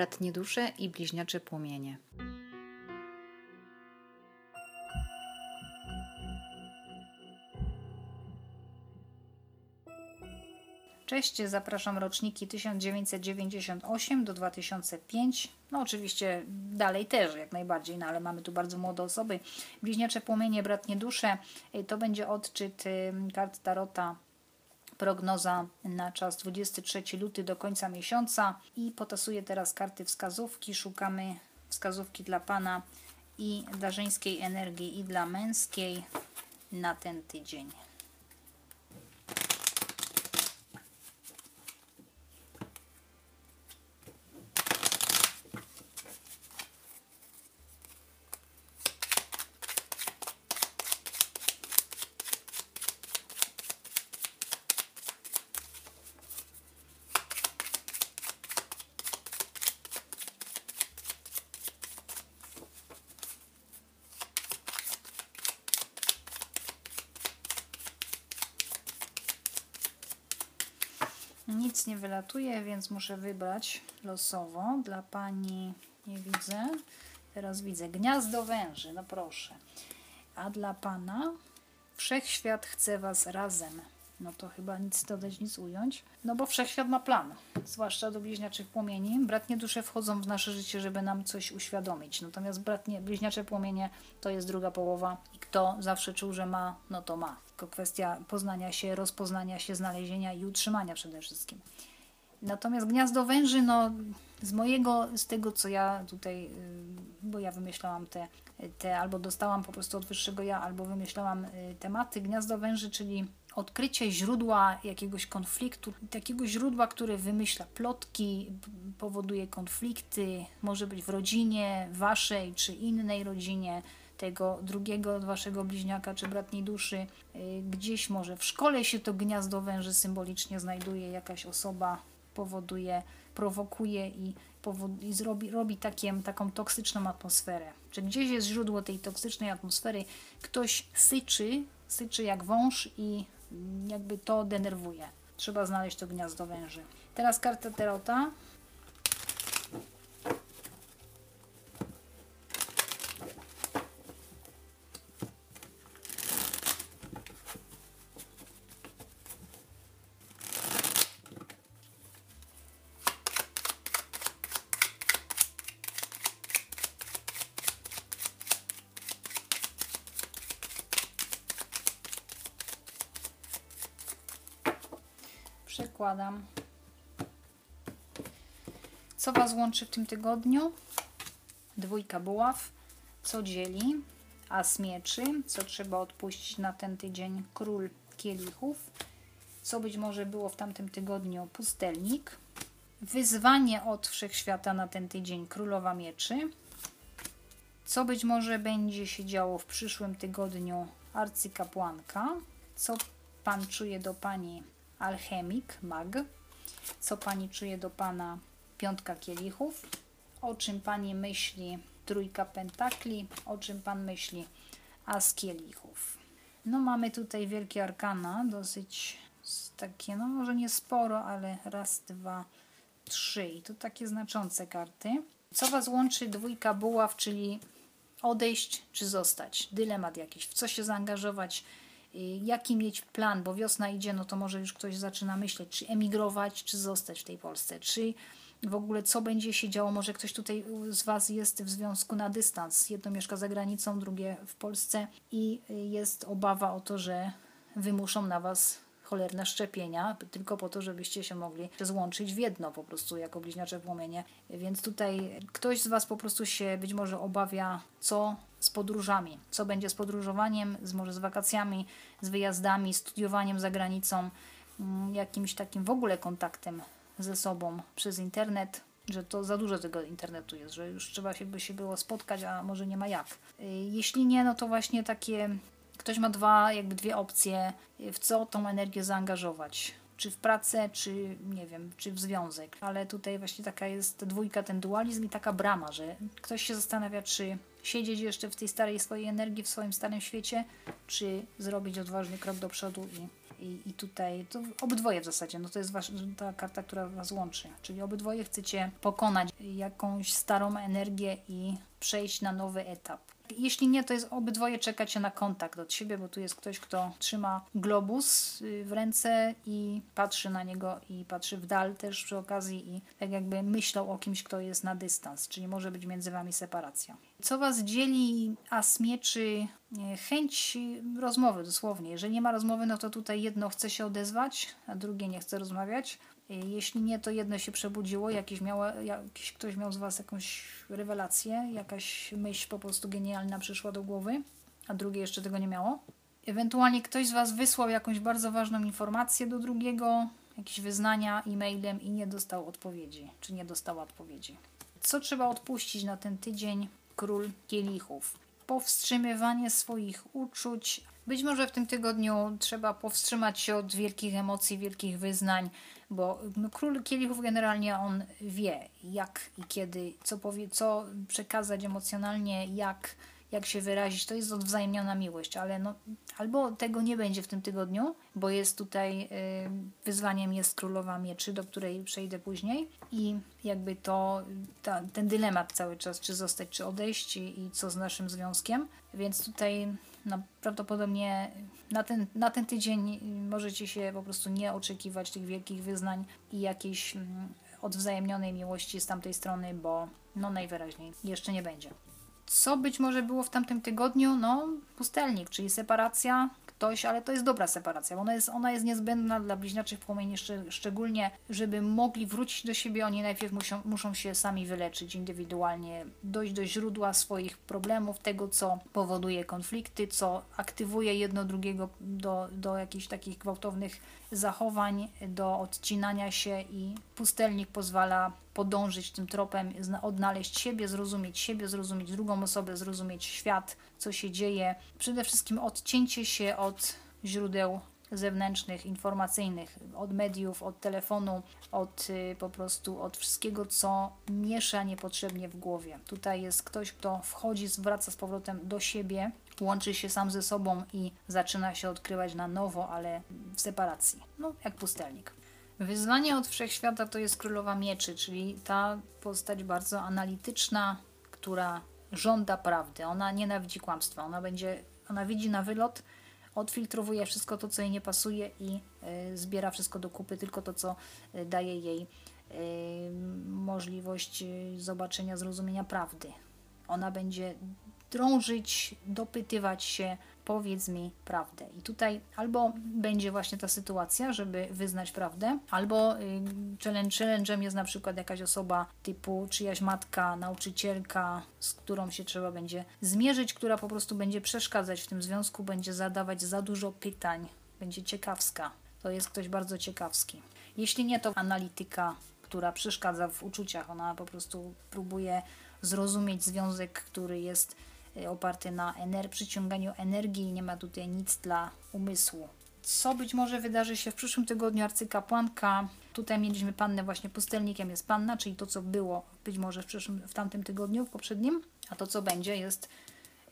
bratnie dusze i bliźniacze płomienie. Cześć, zapraszam roczniki 1998 do 2005. No oczywiście dalej też jak najbardziej, no ale mamy tu bardzo młode osoby. Bliźniacze płomienie, bratnie dusze. To będzie odczyt kart Tarota prognoza na czas 23 luty do końca miesiąca i potasuję teraz karty wskazówki. Szukamy wskazówki dla Pana i dla żeńskiej energii i dla męskiej na ten tydzień. Nic nie wylatuje, więc muszę wybrać losowo. Dla Pani nie widzę. Teraz widzę gniazdo węży, no proszę. A dla Pana Wszechświat chce Was razem. No to chyba nic dodać, nic ująć. No bo Wszechświat ma plan, zwłaszcza do bliźniaczych płomieni. Bratnie dusze wchodzą w nasze życie, żeby nam coś uświadomić. Natomiast bratnie, bliźniacze płomienie to jest druga połowa i kto zawsze czuł, że ma, no to ma. Tylko kwestia poznania się, rozpoznania się, znalezienia i utrzymania przede wszystkim. Natomiast gniazdo węży, no z mojego, z tego co ja tutaj, y, bo ja wymyślałam te, te albo dostałam po prostu od wyższego ja, albo wymyślałam y, tematy gniazdo węży, czyli odkrycie źródła jakiegoś konfliktu, takiego źródła, które wymyśla plotki, powoduje konflikty, może być w rodzinie waszej czy innej rodzinie, tego drugiego waszego bliźniaka czy bratniej duszy. Y, gdzieś może w szkole się to gniazdo węży symbolicznie znajduje, jakaś osoba powoduje, prowokuje i, i zrobi, robi taką toksyczną atmosferę. Czy gdzieś jest źródło tej toksycznej atmosfery, ktoś syczy, syczy jak wąż i jakby to denerwuje. Trzeba znaleźć to gniazdo węży. Teraz karta Terota. Co Was łączy w tym tygodniu? Dwójka buław. Co dzieli? As mieczy. Co trzeba odpuścić na ten tydzień? Król kielichów. Co być może było w tamtym tygodniu? Pustelnik. Wyzwanie od wszechświata na ten tydzień? Królowa mieczy. Co być może będzie się działo w przyszłym tygodniu? Arcykapłanka. Co Pan czuje do Pani alchemik, mag. Co Pani czuje do Pana piątka kielichów? O czym Pani myśli trójka pentakli? O czym Pan myśli as kielichów? No mamy tutaj wielkie arkana, dosyć takie, no może nie sporo, ale raz, dwa, trzy. I to takie znaczące karty. Co Was łączy dwójka buław, czyli odejść czy zostać? Dylemat jakiś, w co się zaangażować, jaki mieć plan, bo wiosna idzie, no to może już ktoś zaczyna myśleć, czy emigrować, czy zostać w tej Polsce, czy w ogóle co będzie się działo, może ktoś tutaj z Was jest w związku na dystans, jedno mieszka za granicą, drugie w Polsce i jest obawa o to, że wymuszą na Was cholerne szczepienia, tylko po to, żebyście się mogli złączyć w jedno po prostu jako bliźniacze płomienie. Więc tutaj ktoś z Was po prostu się być może obawia, co z podróżami, co będzie z podróżowaniem, z, może z wakacjami, z wyjazdami, studiowaniem za granicą, mm, jakimś takim w ogóle kontaktem ze sobą przez internet, że to za dużo tego internetu jest, że już trzeba się by się było spotkać, a może nie ma jak. Y, jeśli nie, no to właśnie takie Ktoś ma dwa, jakby dwie opcje, w co tą energię zaangażować. Czy w pracę, czy nie wiem, czy w związek. Ale tutaj właśnie taka jest dwójka, ten dualizm i taka brama, że ktoś się zastanawia, czy siedzieć jeszcze w tej starej swojej energii, w swoim starym świecie, czy zrobić odważny krok do przodu i I, I tutaj to obydwoje w zasadzie, no to jest wasz, ta karta, która was łączy. Czyli obydwoje chcecie pokonać jakąś starą energię i przejść na nowy etap. Jeśli nie, to jest obydwoje czekacie na kontakt od siebie, bo tu jest ktoś, kto trzyma globus y, w ręce i patrzy na niego i patrzy w dal też przy okazji i tak jakby myślał o kimś, kto jest na dystans, czyli może być między wami separacja. Co was dzieli as mieczy? Chęć rozmowy dosłownie. Jeżeli nie ma rozmowy, no to tutaj jedno chce się odezwać, a drugie nie chce rozmawiać. Jeśli nie, to jedno się przebudziło, jakiś, jakiś ktoś miał z Was jakąś rewelację, jakaś myśl po prostu genialna przyszła do głowy, a drugie jeszcze tego nie miało. Ewentualnie ktoś z Was wysłał jakąś bardzo ważną informację do drugiego, jakieś wyznania e-mailem i nie dostał odpowiedzi, czy nie dostała odpowiedzi. Co trzeba odpuścić na ten tydzień? Król kielichów. Powstrzymywanie swoich uczuć. Być może w tym tygodniu trzeba powstrzymać się od wielkich emocji, wielkich wyznań, bo król kielichów generalnie on wie, jak i kiedy, co, powie, co przekazać emocjonalnie, jak, jak się wyrazić. To jest odwzajemniona miłość, ale no, albo tego nie będzie w tym tygodniu, bo jest tutaj y, wyzwaniem jest królowa mieczy, do której przejdę później i jakby to ta, ten dylemat cały czas, czy zostać, czy odejść i, co z naszym związkiem. Więc tutaj no, prawdopodobnie na ten, na ten tydzień możecie się po prostu nie oczekiwać tych wielkich wyznań i jakiejś mm, odwzajemnionej miłości z tamtej strony, bo no najwyraźniej jeszcze nie będzie. Co być może było w tamtym tygodniu? No, pustelnik, czyli separacja, ktoś, ale to jest dobra separacja, bo ona jest, ona jest niezbędna dla bliźniaczych płomieni, szczególnie, żeby mogli wrócić do siebie, oni najpierw muszą, muszą się sami wyleczyć indywidualnie, dojść do źródła swoich problemów, tego, co powoduje konflikty, co aktywuje jedno drugiego do, do jakichś takich gwałtownych zachowań, do odcinania się i pustelnik pozwala podążyć tym tropem, odnaleźć siebie, zrozumieć siebie, zrozumieć drugą osobę, zrozumieć świat, co się dzieje. Przede wszystkim odcięcie się od źródeł zewnętrznych, informacyjnych, od mediów, od telefonu, od y, po prostu od wszystkiego, co miesza niepotrzebnie w głowie. Tutaj jest ktoś, kto wchodzi, wraca z powrotem do siebie, łączy się sam ze sobą i zaczyna się odkrywać na nowo, ale w separacji. No, jak pustelnik. Wyzwanie od wszechświata to jest królowa mieczy, czyli ta postać bardzo analityczna, która żąda prawdy. Ona nienawidzi kłamstwa. Ona będzie, ona widzi na wylot, odfiltrowuje wszystko to, co jej nie pasuje i y, zbiera wszystko do kupy, tylko to, co y, daje jej y, możliwość zobaczenia, zrozumienia prawdy. Ona będzie drążyć, dopytywać się, powiedz mi prawdę. I tutaj albo będzie właśnie ta sytuacja, żeby wyznać prawdę, albo y, challenge, challenge'em jest na przykład jakaś osoba typu czyjaś matka, nauczycielka, z którą się trzeba będzie zmierzyć, która po prostu będzie przeszkadzać w tym związku, będzie zadawać za dużo pytań, będzie ciekawska. To jest ktoś bardzo ciekawski. Jeśli nie, to analityka, która przeszkadza w uczuciach. Ona po prostu próbuje zrozumieć związek, który jest oparty na ener przyciąganiu energii, nie ma tutaj nic dla umysłu. Co być może wydarzy się w przyszłym tygodniu arcykapłanka. Tutaj mieliśmy pannę, właśnie pustelnikiem jest panna, czyli to, co było być może w, przyszłym, w tamtym tygodniu, w poprzednim, a to, co będzie, jest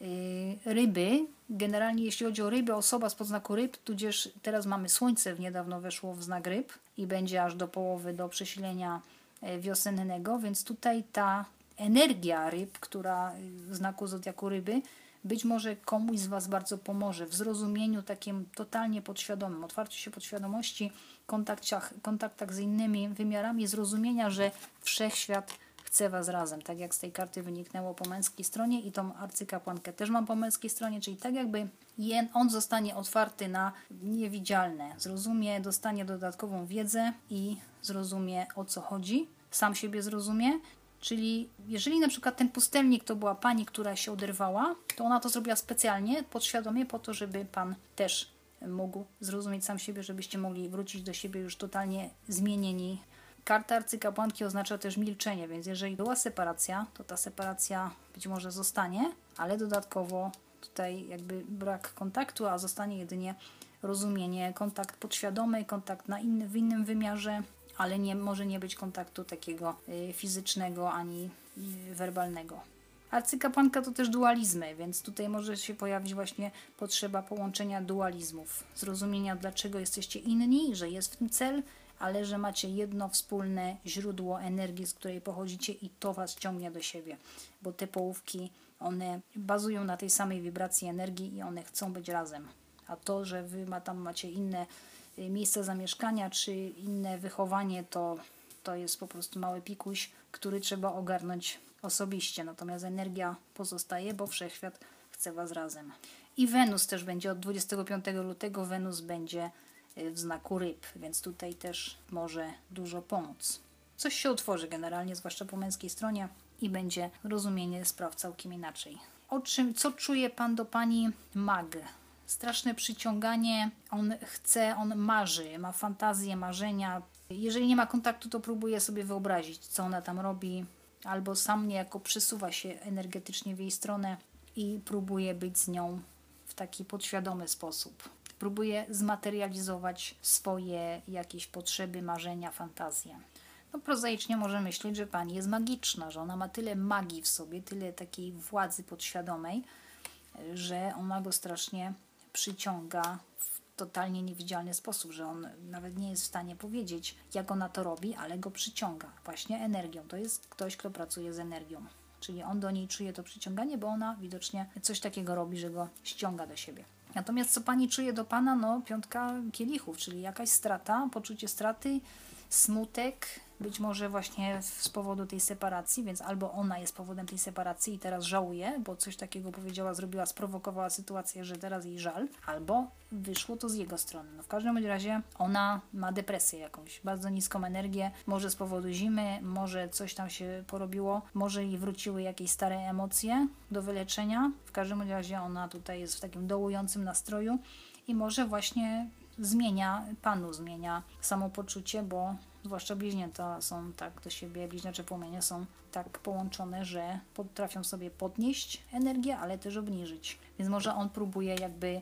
yy, ryby. Generalnie, jeśli chodzi o ryby, osoba z podznaku ryb, tudzież teraz mamy słońce, niedawno weszło w znak ryb i będzie aż do połowy, do przesilenia y, wiosennego, więc tutaj ta energia ryb, która w znaku zodiaku ryby, być może komuś z Was bardzo pomoże w zrozumieniu takim totalnie podświadomym, otwarciu się podświadomości, kontaktach, kontaktach z innymi wymiarami, zrozumienia, że wszechświat chce Was razem. Tak jak z tej karty wyniknęło po męskiej stronie i tą arcykapłankę też mam po męskiej stronie, czyli tak jakby on zostanie otwarty na niewidzialne, zrozumie, dostanie dodatkową wiedzę i zrozumie o co chodzi, sam siebie zrozumie Czyli jeżeli na przykład ten pustelnik to była pani, która się oderwała, to ona to zrobiła specjalnie, podświadomie po to, żeby pan też mógł zrozumieć sam siebie, żebyście mogli wrócić do siebie już totalnie zmienieni. Karta arcykapłanki oznacza też milczenie, więc jeżeli była separacja, to ta separacja być może zostanie, ale dodatkowo tutaj jakby brak kontaktu, a zostanie jedynie rozumienie, kontakt podświadomy, kontakt na inny, w innym wymiarze, ale nie może nie być kontaktu takiego y, fizycznego ani y, werbalnego. Arcykapłanka to też dualizmy, więc tutaj może się pojawić właśnie potrzeba połączenia dualizmów, zrozumienia dlaczego jesteście inni, że jest w tym cel, ale że macie jedno wspólne źródło energii, z której pochodzicie i to was ciągnie do siebie, bo te połówki, one bazują na tej samej wibracji energii i one chcą być razem. A to, że wy ma, tam macie inne miejsca zamieszkania czy inne wychowanie, to, to jest po prostu mały pikuś, który trzeba ogarnąć osobiście. Natomiast energia pozostaje, bo wszechświat chce was razem. I Wenus też będzie od 25 lutego. Wenus będzie y, w znaku ryb, więc tutaj też może dużo pomóc. Coś się utworzy generalnie, zwłaszcza po męskiej stronie i będzie rozumienie spraw całkiem inaczej. O czym, co czuje pan do pani mag? Straszne przyciąganie, on chce, on marzy, ma fantazje, marzenia. Jeżeli nie ma kontaktu, to próbuje sobie wyobrazić, co ona tam robi, albo sam niejako przesuwa się energetycznie w jej stronę i próbuje być z nią w taki podświadomy sposób. Próbuje zmaterializować swoje jakieś potrzeby, marzenia, fantazje. No prozaicznie może myśleć, że pani jest magiczna, że ona ma tyle magii w sobie, tyle takiej władzy podświadomej, że ona go strasznie przyciąga w totalnie niewidzialny sposób, że on nawet nie jest w stanie powiedzieć, jak ona to robi, ale go przyciąga właśnie energią. To jest ktoś, kto pracuje z energią. Czyli on do niej czuje to przyciąganie, bo ona widocznie coś takiego robi, że go ściąga do siebie. Natomiast co pani czuje do pana? No, piątka kielichów, czyli jakaś strata, poczucie straty, smutek, być może właśnie z powodu tej separacji, więc albo ona jest powodem tej separacji i teraz żałuje, bo coś takiego powiedziała, zrobiła, sprowokowała sytuację, że teraz jej żal, albo wyszło to z jego strony. No w każdym razie ona ma depresję jakąś, bardzo niską energię, może z powodu zimy, może coś tam się porobiło, może jej wróciły jakieś stare emocje do wyleczenia. W każdym razie ona tutaj jest w takim dołującym nastroju i może właśnie zmienia, panu zmienia samopoczucie, bo zwłaszcza bliźnięta są tak do siebie, bliźniacze płomienie są tak połączone, że potrafią sobie podnieść energię, ale też obniżyć. Więc może on próbuje jakby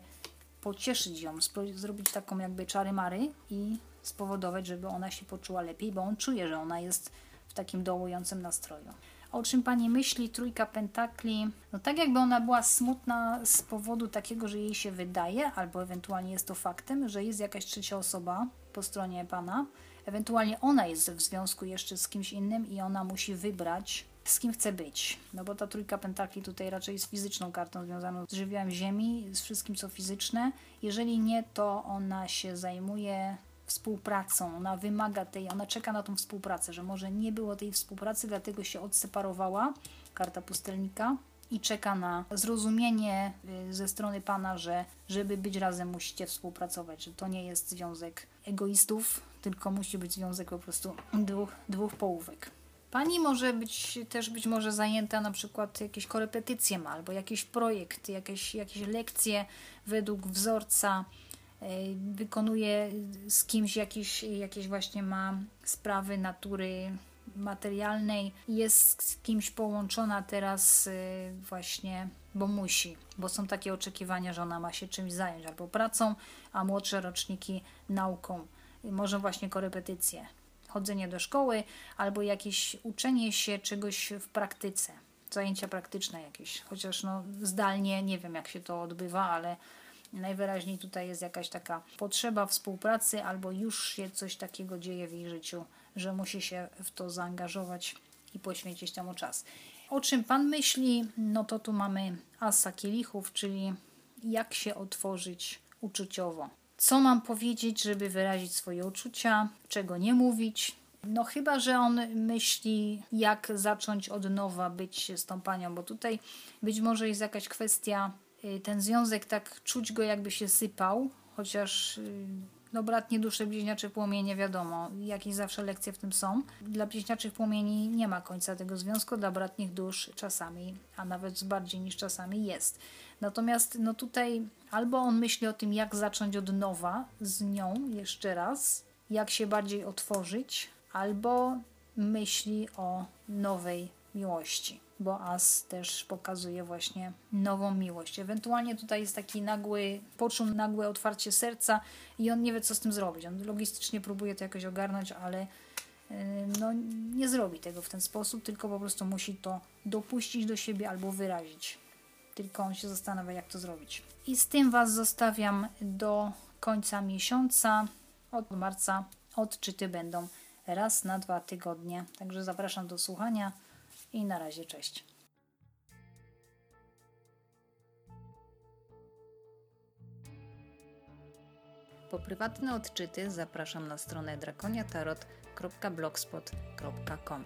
pocieszyć ją, zrobić taką jakby czary mary i spowodować, żeby ona się poczuła lepiej, bo on czuje, że ona jest w takim dołującym nastroju. O czym pani myśli? Trójka pentakli. No tak jakby ona była smutna z powodu takiego, że jej się wydaje, albo ewentualnie jest to faktem, że jest jakaś trzecia osoba po stronie pana. Ewentualnie ona jest w związku jeszcze z kimś innym i ona musi wybrać, z kim chce być. No bo ta trójka pentakli tutaj raczej jest fizyczną kartą związaną z żywiołem ziemi, z wszystkim co fizyczne. Jeżeli nie, to ona się zajmuje współpracą, ona wymaga tej, ona czeka na tą współpracę, że może nie było tej współpracy, dlatego się odseparowała, karta pustelnika, i czeka na zrozumienie y, ze strony Pana, że żeby być razem musicie współpracować, że to nie jest związek egoistów, tylko musi być związek po prostu dwóch, dwóch połówek. Pani może być też być może zajęta na przykład jakieś korepetycje ma, albo jakiś projekt, jakieś, jakieś lekcje według wzorca, y, wykonuje z kimś jakieś, jakieś właśnie ma sprawy natury materialnej jest z kimś połączona teraz y, właśnie, bo musi, bo są takie oczekiwania, że ona ma się czymś zająć, albo pracą, a młodsze roczniki nauką. Może właśnie korepetycje, chodzenie do szkoły, albo jakieś uczenie się czegoś w praktyce, zajęcia praktyczne jakieś, chociaż no zdalnie nie wiem jak się to odbywa, ale najwyraźniej tutaj jest jakaś taka potrzeba współpracy, albo już się coś takiego dzieje w jej życiu, że musi się w to zaangażować i poświęcić temu czas. O czym Pan myśli? No to tu mamy asa kielichów, czyli jak się otworzyć uczuciowo. Co mam powiedzieć, żeby wyrazić swoje uczucia, czego nie mówić? No chyba, że on myśli, jak zacząć od nowa być z tą panią, bo tutaj być może jest jakaś kwestia, y, ten związek tak czuć go jakby się sypał, chociaż y, no bratnie dusze, bliźniacze płomienie, wiadomo, jakieś zawsze lekcje w tym są. Dla bliźniaczych płomieni nie ma końca tego związku, dla bratnich dusz czasami, a nawet bardziej niż czasami jest. Natomiast no tutaj albo on myśli o tym, jak zacząć od nowa z nią jeszcze raz, jak się bardziej otworzyć, albo myśli o nowej miłości bo As też pokazuje właśnie nową miłość. Ewentualnie tutaj jest taki nagły, poczuł nagłe otwarcie serca i on nie wie, co z tym zrobić. On logistycznie próbuje to jakoś ogarnąć, ale no, nie zrobi tego w ten sposób, tylko po prostu musi to dopuścić do siebie albo wyrazić. Tylko on się zastanawia, jak to zrobić. I z tym Was zostawiam do końca miesiąca. Od marca odczyty będą raz na dwa tygodnie. Także zapraszam do słuchania i na razie cześć. Po prywatne odczyty zapraszam na stronę drakoniatarot.blogspot.com.